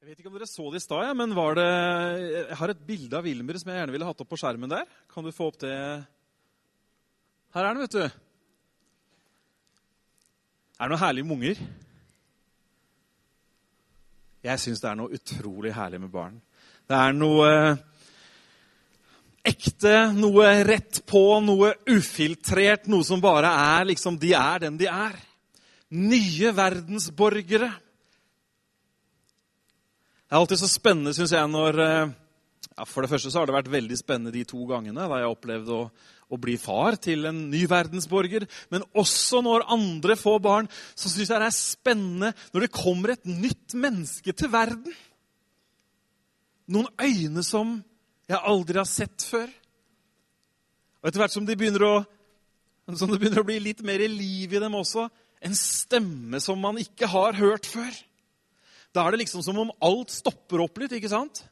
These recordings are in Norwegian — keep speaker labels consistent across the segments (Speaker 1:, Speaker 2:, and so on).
Speaker 1: Jeg vet ikke om dere så det i stad, ja, men det Jeg har et bilde av Wilmer som jeg gjerne ville hatt opp på skjermen der. Kan du få opp det Her er den, vet du. Er det noe herlig med unger? Jeg syns det er noe utrolig herlig med barn. Det er noe ekte, noe rett på, noe ufiltrert, noe som bare er liksom De er den de er. Nye verdensborgere. Det er alltid så spennende, syns jeg, når ja, For det første så har det vært veldig spennende de to gangene da jeg opplevde å, å bli far til en ny verdensborger. Men også når andre får barn, så syns jeg det er spennende når det kommer et nytt menneske til verden. Noen øyne som jeg aldri har sett før. Og etter hvert som, de begynner å, som det begynner å bli litt mer liv i dem også, en stemme som man ikke har hørt før. Da er det liksom som om alt stopper opp litt. ikke sant?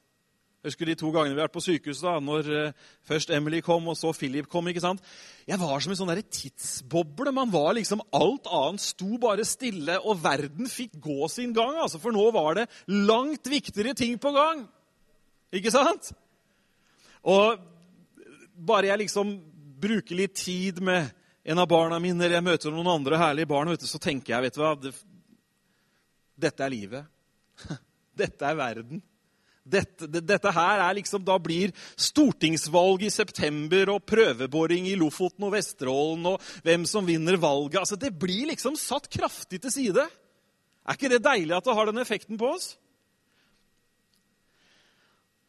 Speaker 1: Jeg husker de to gangene vi har vært på sykehuset, da, når uh, først Emily kom, og så Philip kom. ikke sant? Jeg var som en sånn tidsboble. Man var liksom, Alt annet sto bare stille, og verden fikk gå sin gang. altså, For nå var det langt viktigere ting på gang. Ikke sant? Og bare jeg liksom bruker litt tid med en av barna mine, eller jeg møter noen andre herlige barn, du, så tenker jeg vet du hva, det, Dette er livet. Dette er verden. Dette, det, dette, her er liksom, Da blir stortingsvalg i september og prøveboring i Lofoten og Vesterålen og hvem som vinner valget altså, Det blir liksom satt kraftig til side. Er ikke det deilig at det har den effekten på oss?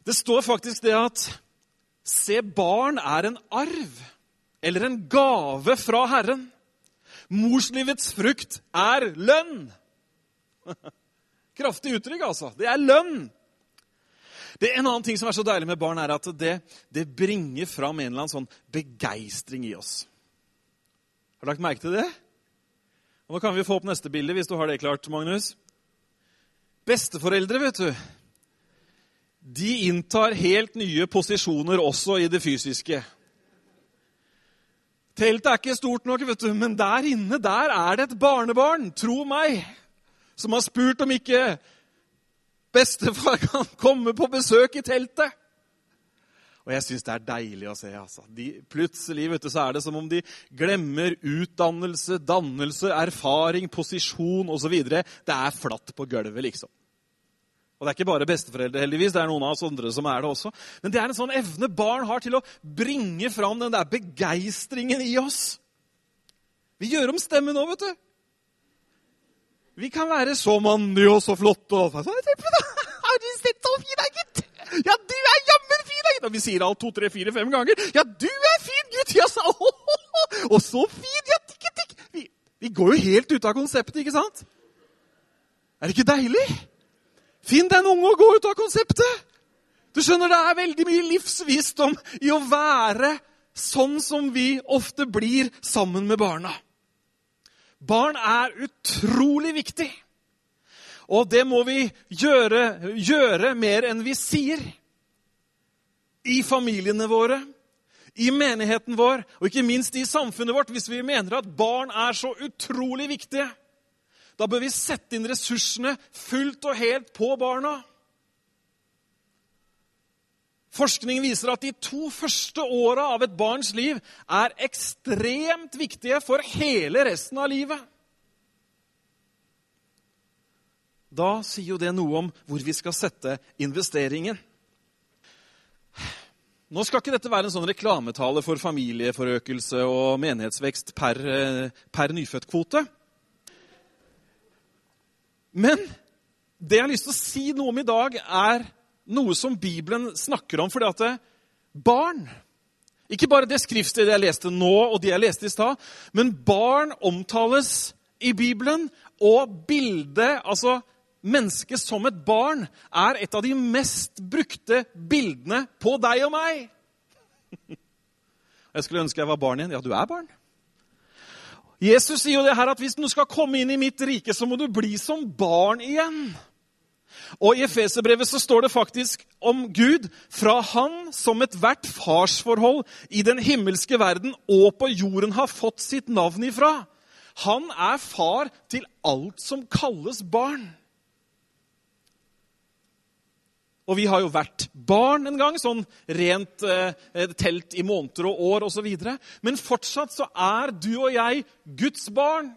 Speaker 1: Det står faktisk det at se, barn er en arv eller en gave fra Herren. Morslivets frukt er lønn. Kraftig uttrykk, altså. Det er lønn. Det er En annen ting som er så deilig med barn, er at det, det bringer fram en eller annen sånn begeistring i oss. Har du lagt merke til det? Og Nå kan vi få opp neste bilde, hvis du har det klart, Magnus. Besteforeldre, vet du, de inntar helt nye posisjoner også i det fysiske. Teltet er ikke stort nok, vet du, men der inne der er det et barnebarn, tro meg, som har spurt om ikke bestefar kan komme på besøk i teltet. Og jeg syns det er deilig å se. altså. De, plutselig vet du, så er det som om de glemmer utdannelse, dannelse, erfaring, posisjon osv. Det er flatt på gulvet, liksom. Og det er ikke bare besteforeldre, heldigvis. Det er noen av oss andre som er det også. Men det er en sånn evne barn har til å bringe fram den der begeistringen i oss. Vi gjør om stemmen nå, vet du. Vi kan være så mandige og så flotte og Har du sett så fin da, gutt? Ja, du er jammen fin, da, gutt! Og vi sier alt to, tre, fire, fem ganger. Ja, du er fin, gutt! Ja, så. Og så fin! Ja, tikk, tikk. Vi, vi går jo helt ut av konseptet, ikke sant? Er det ikke deilig? Finn deg en unge og gå ut av konseptet! Du skjønner, Det er veldig mye livsvisdom i å være sånn som vi ofte blir sammen med barna. Barn er utrolig viktig. Og det må vi gjøre, gjøre mer enn vi sier. I familiene våre, i menigheten vår og ikke minst i samfunnet vårt, hvis vi mener at barn er så utrolig viktige. Da bør vi sette inn ressursene fullt og helt på barna. Forskning viser at de to første åra av et barns liv er ekstremt viktige for hele resten av livet. Da sier jo det noe om hvor vi skal sette investeringen. Nå skal ikke dette være en sånn reklametale for familieforøkelse og menighetsvekst per, per nyfødtkvote. Men det jeg har lyst til å si noe om i dag, er noe som Bibelen snakker om. fordi at det, barn Ikke bare det skriftstedet jeg leste nå, og det jeg leste i stad, men barn omtales i Bibelen, og bildet, altså mennesket som et barn, er et av de mest brukte bildene på deg og meg. Jeg skulle ønske jeg var barn igjen. Ja, du er barn. Jesus sier jo det her at hvis du skal komme inn i mitt rike, så må du bli som barn igjen. Og I Efeserbrevet så står det faktisk om Gud fra Han som ethvert farsforhold i den himmelske verden og på jorden har fått sitt navn ifra. Han er far til alt som kalles barn. Og vi har jo vært barn en gang, sånn rent eh, telt i måneder og år osv. Men fortsatt så er du og jeg Guds barn.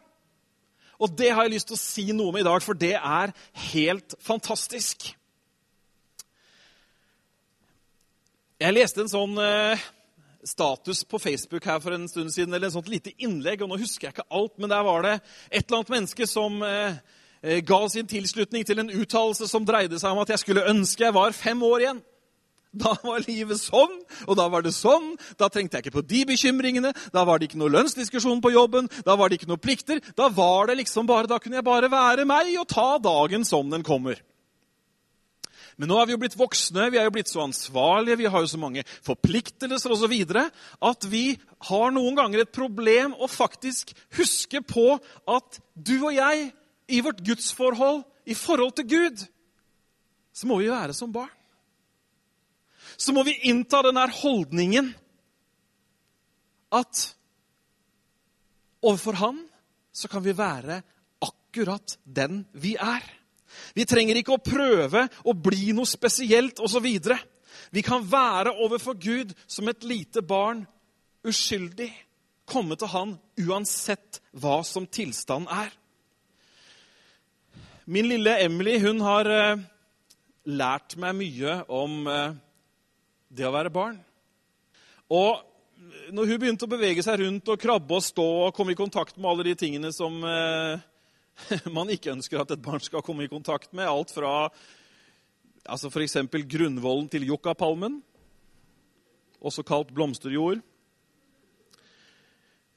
Speaker 1: Og det har jeg lyst til å si noe om i dag, for det er helt fantastisk. Jeg leste en sånn eh, status på Facebook her for en stund siden, eller en sånt lite innlegg, og nå husker jeg ikke alt, men der var det et eller annet menneske som eh, Eh, ga sin tilslutning til en uttalelse som dreide seg om at jeg skulle ønske jeg var fem år igjen. Da var livet sånn, og da var det sånn. Da trengte jeg ikke på de bekymringene. Da var det ikke noe lønnsdiskusjon på jobben. Da var det ikke noe plikter. Da var det liksom bare, da kunne jeg bare være meg og ta dagen som den kommer. Men nå er vi jo blitt voksne, vi er jo blitt så ansvarlige, vi har jo så mange forpliktelser osv. at vi har noen ganger et problem å faktisk huske på at du og jeg i vårt gudsforhold, i forhold til Gud, så må vi være som barn. Så må vi innta denne holdningen at overfor Han så kan vi være akkurat den vi er. Vi trenger ikke å prøve å bli noe spesielt osv. Vi kan være overfor Gud som et lite barn, uskyldig, komme til Han uansett hva som tilstanden er. Min lille Emily hun har eh, lært meg mye om eh, det å være barn. Og når hun begynte å bevege seg rundt og krabbe og stå og komme i kontakt med alle de tingene som eh, man ikke ønsker at et barn skal komme i kontakt med, alt fra altså f.eks. grunnvollen til yuccapalmen, også kalt blomsterjord,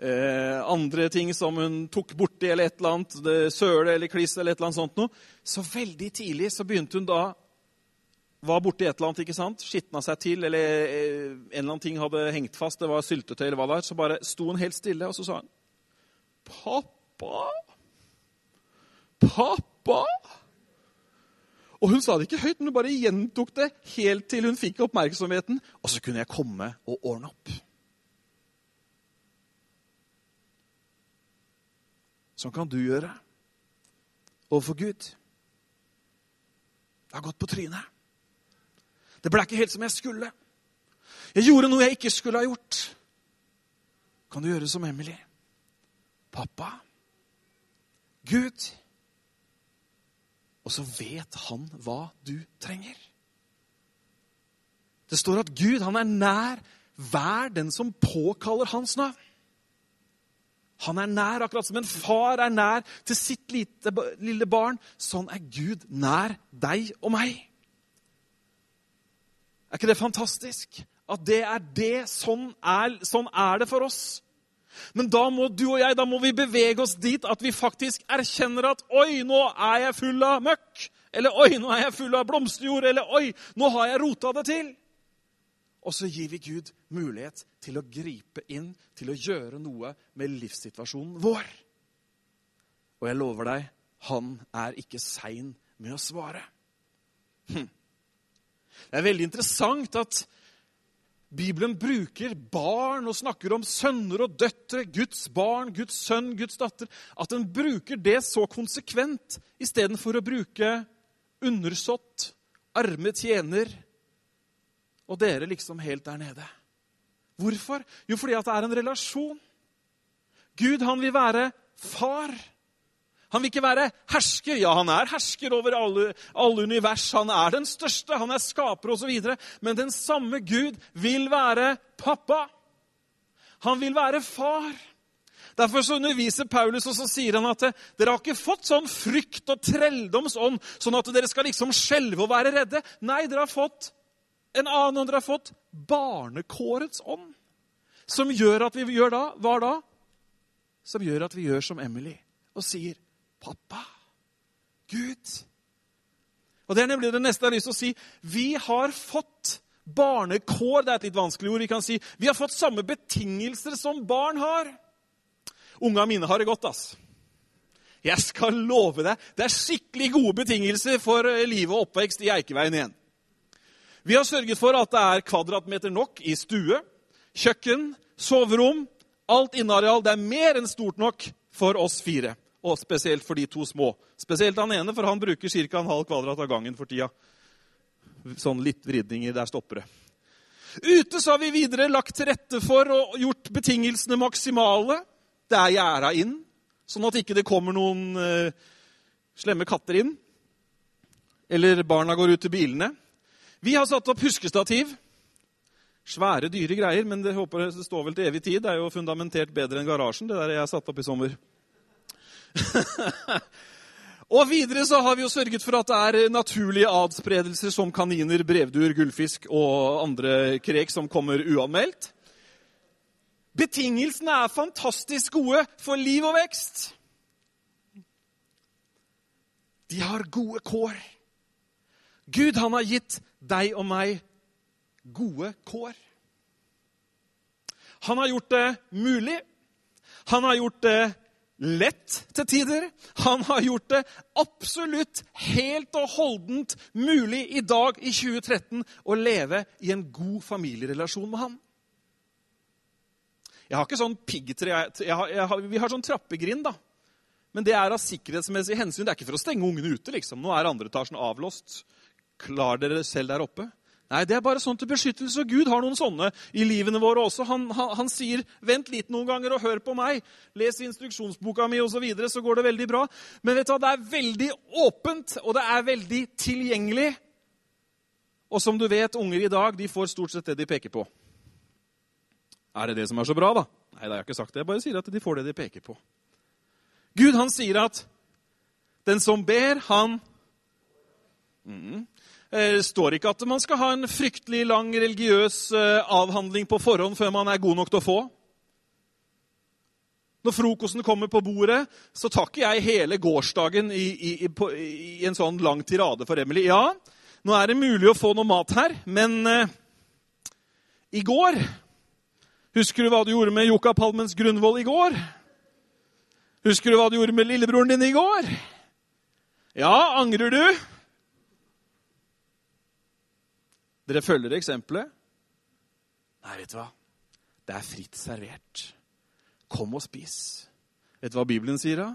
Speaker 1: eh, andre ting som hun tok borti, eller et eller annet, søle eller kliss eller et eller annet sånt noe. Så veldig tidlig så begynte hun da var borti et eller annet, ikke sant? skitna seg til, eller eh, en eller annen ting hadde hengt fast, det var syltetøy eller hva det var, så bare sto hun helt stille, og så sa hun Pappa? Pappa? Og hun sa det ikke høyt, men hun bare gjentok det helt til hun fikk oppmerksomheten. Og så kunne jeg komme og ordne opp. Sånn kan du gjøre overfor Gud. Jeg har gått på trynet. Det ble ikke helt som jeg skulle. Jeg gjorde noe jeg ikke skulle ha gjort. Kan du gjøre som Emily? Pappa, Gud Og så vet han hva du trenger. Det står at Gud han er nær hver den som påkaller hans navn. Han er nær, akkurat som en far er nær til sitt lite, lille barn. Sånn er Gud nær deg og meg. Er ikke det fantastisk? At det er det. Sånn er, sånn er det for oss. Men da må du og jeg da må vi bevege oss dit at vi faktisk erkjenner at Oi, nå er jeg full av møkk. Eller oi, nå er jeg full av blomsterjord. Eller oi, nå har jeg rota det til. Og så gir vi Gud mulighet til å gripe inn, til å gjøre noe med livssituasjonen vår. Og jeg lover deg, han er ikke sein med å svare. Hm. Det er veldig interessant at Bibelen bruker barn og snakker om sønner og døtre, Guds barn, Guds sønn, Guds datter. At den bruker det så konsekvent istedenfor å bruke undersått, arme tjener, og dere liksom helt der nede. Hvorfor? Jo, fordi at det er en relasjon. Gud, han vil være far. Han vil ikke være hersker. Ja, han er hersker over alle, alle univers. Han er den største, han er skaper osv. Men den samme Gud vil være pappa. Han vil være far. Derfor så underviser Paulus, og så sier han at dere har ikke fått sånn frykt og trelldomsånd, sånn at dere skal liksom skjelve og være redde. Nei, dere har fått en annen ånd dere har fått, barnekårets ånd. Som gjør at vi gjør da Hva da? Som gjør at vi gjør som Emily og sier 'Pappa, Gud'. Og Det er nemlig det neste jeg har lyst til å si. Vi har fått barnekår. Det er et litt vanskelig ord. Vi kan si vi har fått samme betingelser som barn har. Unga mine har det godt, ass. Jeg skal love deg, det er skikkelig gode betingelser for livet og oppvekst i Eikeveien igjen. Vi har sørget for at det er kvadratmeter nok i stue, kjøkken, soverom. Alt inneareal. Det er mer enn stort nok for oss fire. Og spesielt for de to små. Spesielt han ene, for han bruker ca. en halv kvadrat av gangen for tida. sånn litt vridninger. Der stopper det. Ute så har vi videre lagt til rette for og gjort betingelsene maksimale. Det er gjerda inn, sånn at ikke det kommer noen uh, slemme katter inn. Eller barna går ut til bilene. Vi har satt opp huskestativ. Svære, dyre greier, men det, håper det står vel til evig tid. Det er jo fundamentert bedre enn garasjen, det der jeg har satt opp i sommer. Og videre så har vi jo sørget for at det er naturlige adspredelser som kaniner, brevduer, gullfisk og andre krek som kommer uanmeldt. Betingelsene er fantastisk gode for liv og vekst. De har gode kår. Gud, han har gitt deg og meg gode kår. Han har gjort det mulig. Han har gjort det lett til tider. Han har gjort det absolutt helt og holdent mulig i dag i 2013 å leve i en god familierelasjon med han. Jeg har ikke sånn piggtre Vi har sånn trappegrind, da. Men det er av sikkerhetsmessige hensyn. Det er ikke for å stenge ungene ute. liksom. Nå er andre etasjen avlåst. Klar dere selv der oppe. Nei, det er bare sånn til beskyttelse. Gud har noen sånne i livene våre også. Han, han, han sier 'vent litt noen ganger og hør på meg'. Les instruksjonsboka mi, osv., så, videre, så går det veldig bra. Men vet du hva, det er veldig åpent, og det er veldig tilgjengelig. Og som du vet, unger i dag de får stort sett det de peker på. Er det det som er så bra, da? Nei, det har jeg ikke sagt det. Jeg bare sier at de får det de peker på. Gud, han sier at den som ber, han mm, eh, står ikke at man skal ha en fryktelig lang religiøs eh, avhandling på forhånd før man er god nok til å få. Når frokosten kommer på bordet, så tar ikke jeg hele gårsdagen i, i, i, på, i, en sånn lang tirade for Emily. Ja, nå er det mulig å få noe mat her, men eh, i går Husker du hva du gjorde med Joka Palmens Grunvoll i går? Husker du hva du gjorde med lillebroren din i går? Ja, angrer du? Dere følger eksempelet? Nei, vet du hva? Det er fritt servert. Kom og spis. Vet du hva Bibelen sier da?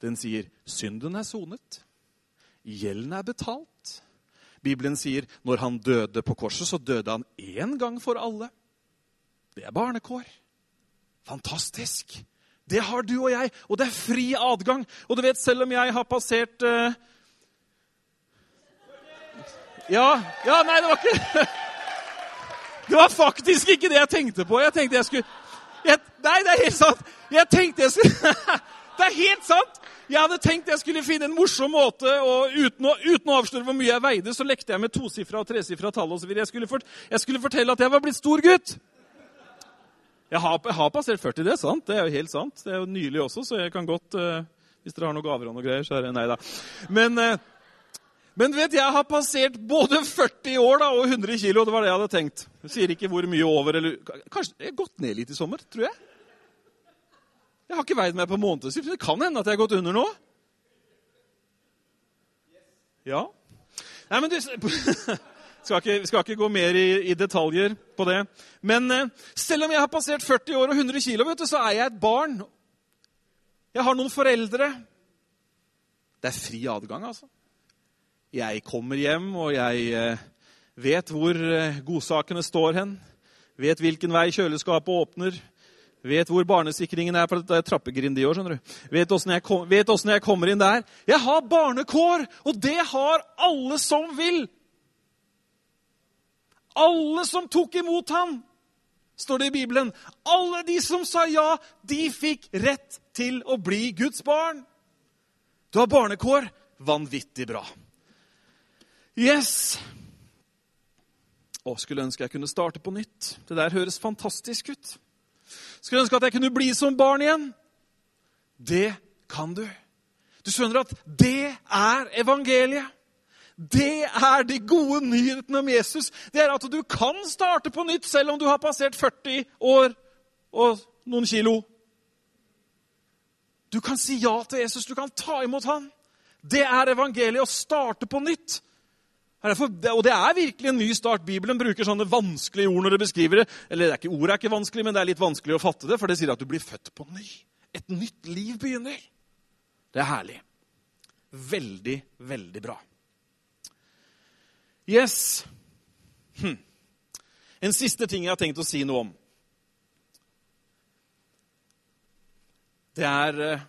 Speaker 1: Den sier synden er sonet. Gjelden er betalt. Bibelen sier når han døde på korset, så døde han én gang for alle. Det er barnekår. Fantastisk. Det har du og jeg, og det er fri adgang. Og du vet, selv om jeg har passert uh, ja, ja, nei, det var ikke Det var faktisk ikke det jeg tenkte på. Jeg tenkte jeg skulle jeg, Nei, det er helt sant. Jeg tenkte jeg skulle Det er helt sant! Jeg hadde tenkt jeg skulle finne en morsom måte, og uten å, uten å avsløre hvor mye jeg veide, så lekte jeg med tosifra og tresifra tall osv. Jeg, skulle fort, jeg skulle fortelle at jeg var blitt stor gutt. Jeg har, jeg har, passert 40, det er sant. Det er jo helt sant. Det er jo nylig også, så jeg kan godt uh, Hvis dere har noen gaver og noe greier, så er det Nei da. Men uh, men vet, jeg har passert både 40 år da, og 100 kilo. Det var det jeg hadde tenkt. Jeg sier ikke hvor mye over. eller... Kanskje jeg har gått ned litt i sommer, tror jeg. Jeg har ikke veid meg på månedsvis. Det kan hende at jeg har gått under nå. Ja. Nei, men du skal ikke, skal ikke gå mer i, i, detaljer på det. Men eh, selv om jeg har passert 40 år og 100 kilo, vet du, så er jeg et barn. Jeg har noen foreldre. Det er fri adgang, altså jeg kommer hjem, og jeg eh, vet hvor eh, godsakene står hen. Vet hvilken vei kjøleskapet åpner. Vet hvor barnesikringen er, for det er trappegrind i år. skjønner du. Vet åssen jeg, jeg kommer inn der. Jeg har barnekår, og det har alle som vil. Alle som tok imot ham, står det i Bibelen. Alle de som sa ja, de fikk rett til å bli Guds barn. Du har barnekår. Vanvittig bra. Yes! Å, skulle ønske jeg kunne starte på nytt. Det der høres fantastisk ut. Skulle ønske at jeg kunne bli som barn igjen. Det kan du. Du skjønner at det er evangeliet. Det er de gode nyhetene om Jesus. Det er at du kan starte på nytt selv om du har passert 40 år og noen kilo. Du kan si ja til Jesus. Du kan ta imot han. Det er evangeliet å starte på nytt. Og det er virkelig en ny start. Bibelen bruker sånne vanskelige ord når det beskriver det. Eller det er ikke, Ordet er ikke vanskelig, men det er litt vanskelig å fatte det, for det sier at du blir født på ny. Et nytt liv begynner. Det er herlig. Veldig, veldig bra. Yes. Hm. En siste ting jeg har tenkt å si noe om. Det er eh,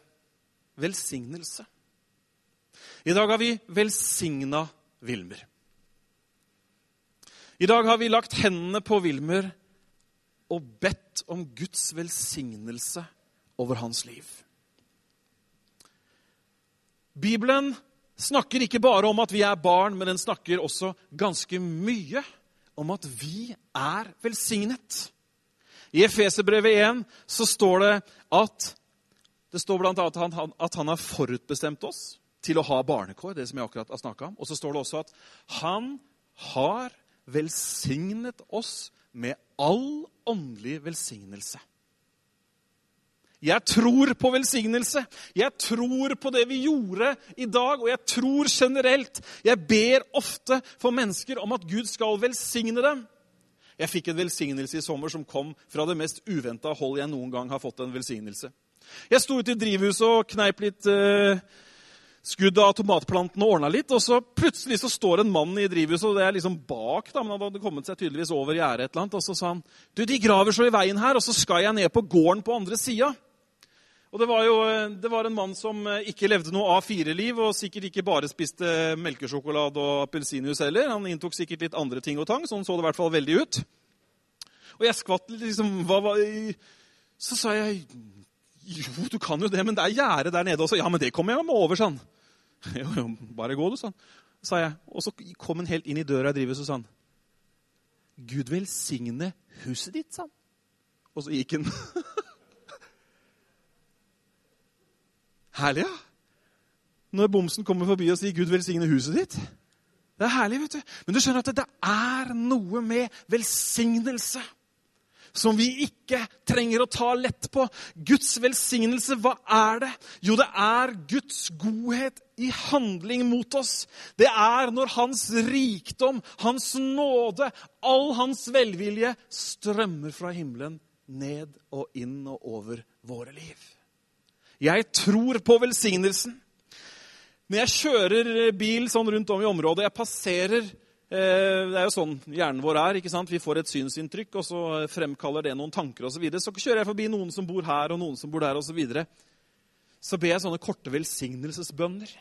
Speaker 1: velsignelse. I dag har vi velsigna Vilmer. I dag har vi lagt hendene på Wilmer og bedt om Guds velsignelse over hans liv. Bibelen snakker ikke bare om at vi er barn, men den snakker også ganske mye om at vi er velsignet. I Efeserbrevet 1 så står det at det står blant annet at han, at han har forutbestemt oss til å ha barnekår, det som jeg akkurat har snakka om. Og så står det også at han har velsignet oss med all åndelig velsignelse. Jeg tror på velsignelse. Jeg tror på det vi gjorde i dag, og jeg tror generelt. Jeg ber ofte for mennesker om at Gud skal velsigne dem. Jeg fikk en velsignelse i sommer som kom fra det mest uventa hold jeg noen gang har fått en velsignelse. Jeg sto ute i drivhuset og kneip litt eh, skudd av tomatplantene ordna litt. Og så plutselig så står en mann i drivhuset, og det er liksom bak, da, men han hadde kommet seg tydeligvis over gjerdet et eller annet. Og så sa han du, de graver så i veien her, og så skal jeg ned på gården på andre sida. Og det var jo det var en mann som ikke levde noe A4-liv, og sikkert ikke bare spiste melkesjokolade og appelsinjuice heller. Han inntok sikkert litt andre ting og tang, sånn så det i hvert fall veldig ut. Og jeg skvatt liksom hva, hva, Så sa jeg jo, du kan jo det, men det er gjerde der nede også. Ja, men det kommer jeg meg over, sånn. Jo, jo, bare gå, du, sånn. sa jeg. Og så kom han helt inn i døra jeg driver, så sa han Gud velsigne huset ditt, sa han. Og så gikk han. herlig, ja. Når bomsen kommer forbi og sier 'Gud velsigne huset ditt'. Det er herlig, vet du. Men du skjønner at det er noe med velsignelse som vi ikke trenger å ta lett på. Guds velsignelse, hva er det? Jo, det er Guds godhet i handling mot oss. Det er når Hans rikdom, Hans nåde, all Hans velvilje strømmer fra himmelen ned og inn og over våre liv. Jeg tror på velsignelsen. Når jeg kjører bil sånn rundt om i området, jeg passerer det er jo sånn hjernen vår er. ikke sant? Vi får et synsinntrykk, og så fremkaller det noen tanker osv. Så, videre. så kjører jeg forbi noen som bor her, og noen som bor der osv. Så, videre. så ber jeg sånne korte velsignelsesbønner.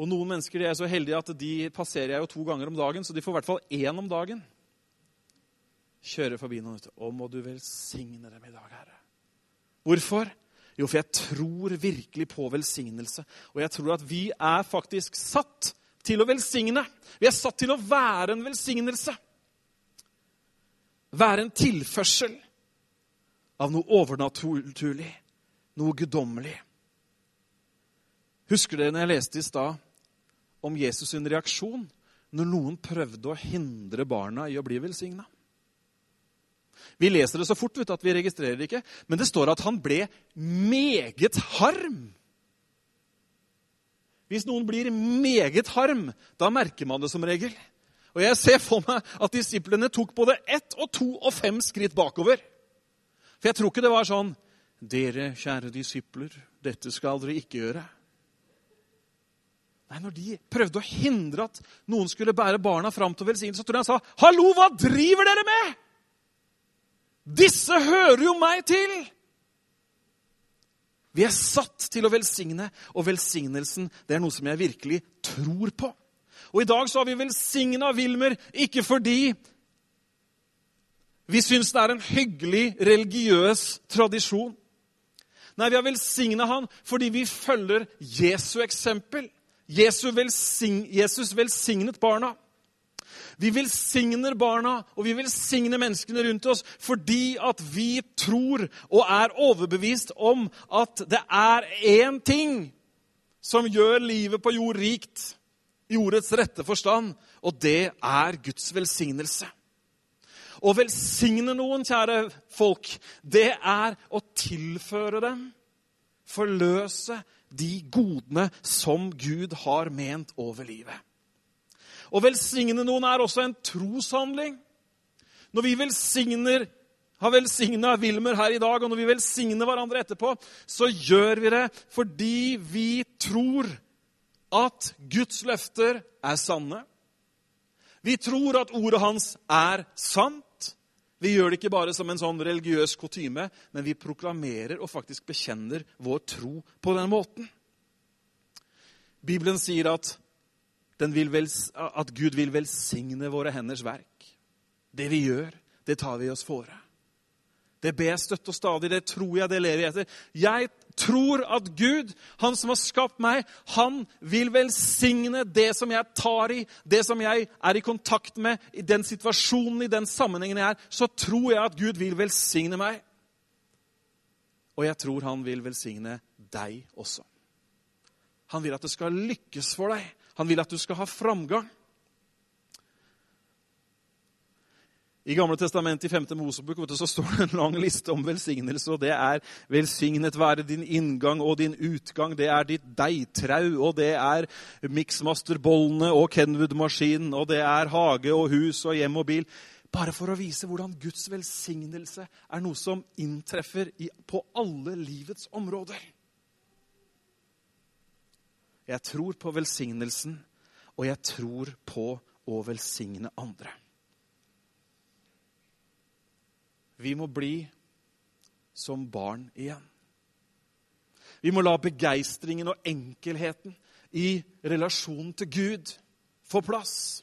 Speaker 1: Og noen mennesker er så heldige at de passerer jeg jo to ganger om dagen, så de får i hvert fall én om dagen. Kjører forbi noen. Å, må du velsigne dem i dag, Herre. Hvorfor? Jo, for jeg tror virkelig på velsignelse. Og jeg tror at vi er faktisk satt til å velsigne. Vi er satt til å være en velsignelse. Være en tilførsel av noe overnaturlig, noe guddommelig. Husker dere når jeg leste i stad om Jesus' sin reaksjon når noen prøvde å hindre barna i å bli velsigna? Vi leser det så fort vet, at vi registrerer det ikke, men det står at han ble meget harm. Hvis noen blir meget harm, da merker man det som regel. Og Jeg ser for meg at disiplene tok både ett og to og fem skritt bakover. For jeg tror ikke det var sånn Dere, kjære disipler, dette skal dere ikke gjøre. Nei, Når de prøvde å hindre at noen skulle bære barna fram til velsignelse, tror jeg han sa, 'Hallo, hva driver dere med?' Disse hører jo meg til! Vi er satt til å velsigne, og velsignelsen det er noe som jeg virkelig tror på. Og I dag så har vi velsigna Wilmer ikke fordi vi syns det er en hyggelig religiøs tradisjon. Nei, vi har velsigna han fordi vi følger Jesu eksempel. Jesus, Jesus velsignet barna. Vi velsigner barna og vi velsigner menneskene rundt oss fordi at vi tror og er overbevist om at det er én ting som gjør livet på jord rikt i ordets rette forstand, og det er Guds velsignelse. Å velsigne noen, kjære folk, det er å tilføre dem, forløse de godene som Gud har ment over livet. Å velsigne noen er også en troshandling. Når vi velsigner, har velsigna Wilmer her i dag, og når vi velsigner hverandre etterpå, så gjør vi det fordi vi tror at Guds løfter er sanne. Vi tror at ordet hans er sant. Vi gjør det ikke bare som en sånn religiøs kutyme, men vi proklamerer og faktisk bekjenner vår tro på den måten. Bibelen sier at, vil at Gud vil velsigne våre henders verk. Det vi gjør, det tar vi oss fore. Det ber jeg støtt og stadig. Det tror jeg, det lever jeg etter. Jeg tror at Gud, han som har skapt meg, han vil velsigne det som jeg tar i, det som jeg er i kontakt med, i den situasjonen, i den sammenhengen jeg er. Så tror jeg at Gud vil velsigne meg. Og jeg tror han vil velsigne deg også. Han vil at det skal lykkes for deg. Han vil at du skal ha framgang. I Gamle testamentet i 5. Mosebok så står det en lang liste om velsignelse. og Det er 'velsignet være din inngang og din utgang'. Det er ditt deigtrau, og det er miksmasterbollene og Kenwood-maskinen, og det er hage og hus og hjem og bil. Bare for å vise hvordan Guds velsignelse er noe som inntreffer på alle livets områder. Jeg tror på velsignelsen, og jeg tror på å velsigne andre. Vi må bli som barn igjen. Vi må la begeistringen og enkelheten i relasjonen til Gud få plass.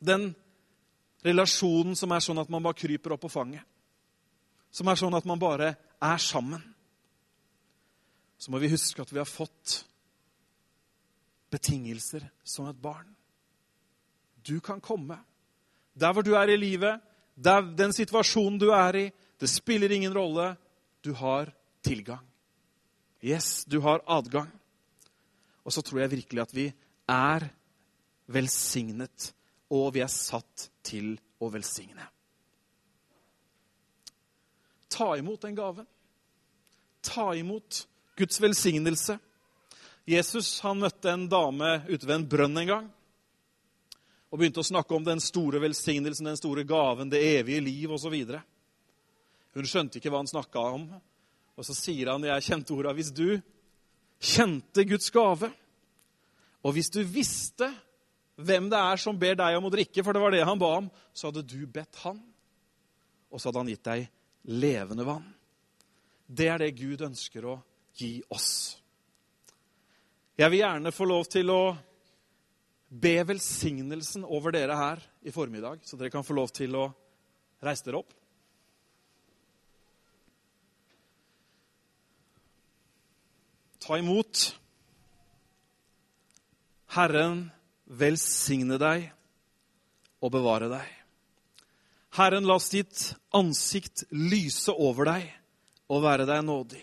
Speaker 1: Den relasjonen som er sånn at man bare kryper opp på fanget. Som er sånn at man bare er sammen. Så må vi huske at vi har fått betingelser som et barn. Du kan komme. Der hvor du er i livet, det er den situasjonen du er i. Det spiller ingen rolle. Du har tilgang. Yes, du har adgang. Og så tror jeg virkelig at vi er velsignet, og vi er satt til å velsigne. Ta imot den gaven. Ta imot Guds velsignelse. Jesus han møtte en dame ute ved en brønn en gang og begynte å snakke om den store velsignelsen, den store gaven, det evige liv osv. Hun skjønte ikke hva han snakka om. Og så sier han, jeg kjente orda, hvis du kjente Guds gave, og hvis du visste hvem det er som ber deg om å drikke, for det var det han ba om, så hadde du bedt han, og så hadde han gitt deg levende vann. Det er det Gud ønsker å gi oss. Jeg vil gjerne få lov til å be velsignelsen over dere her i formiddag, så dere kan få lov til å reise dere opp. Ta imot. Herren velsigne deg og bevare deg. Herren la sitt ansikt lyse over deg og være deg nådig.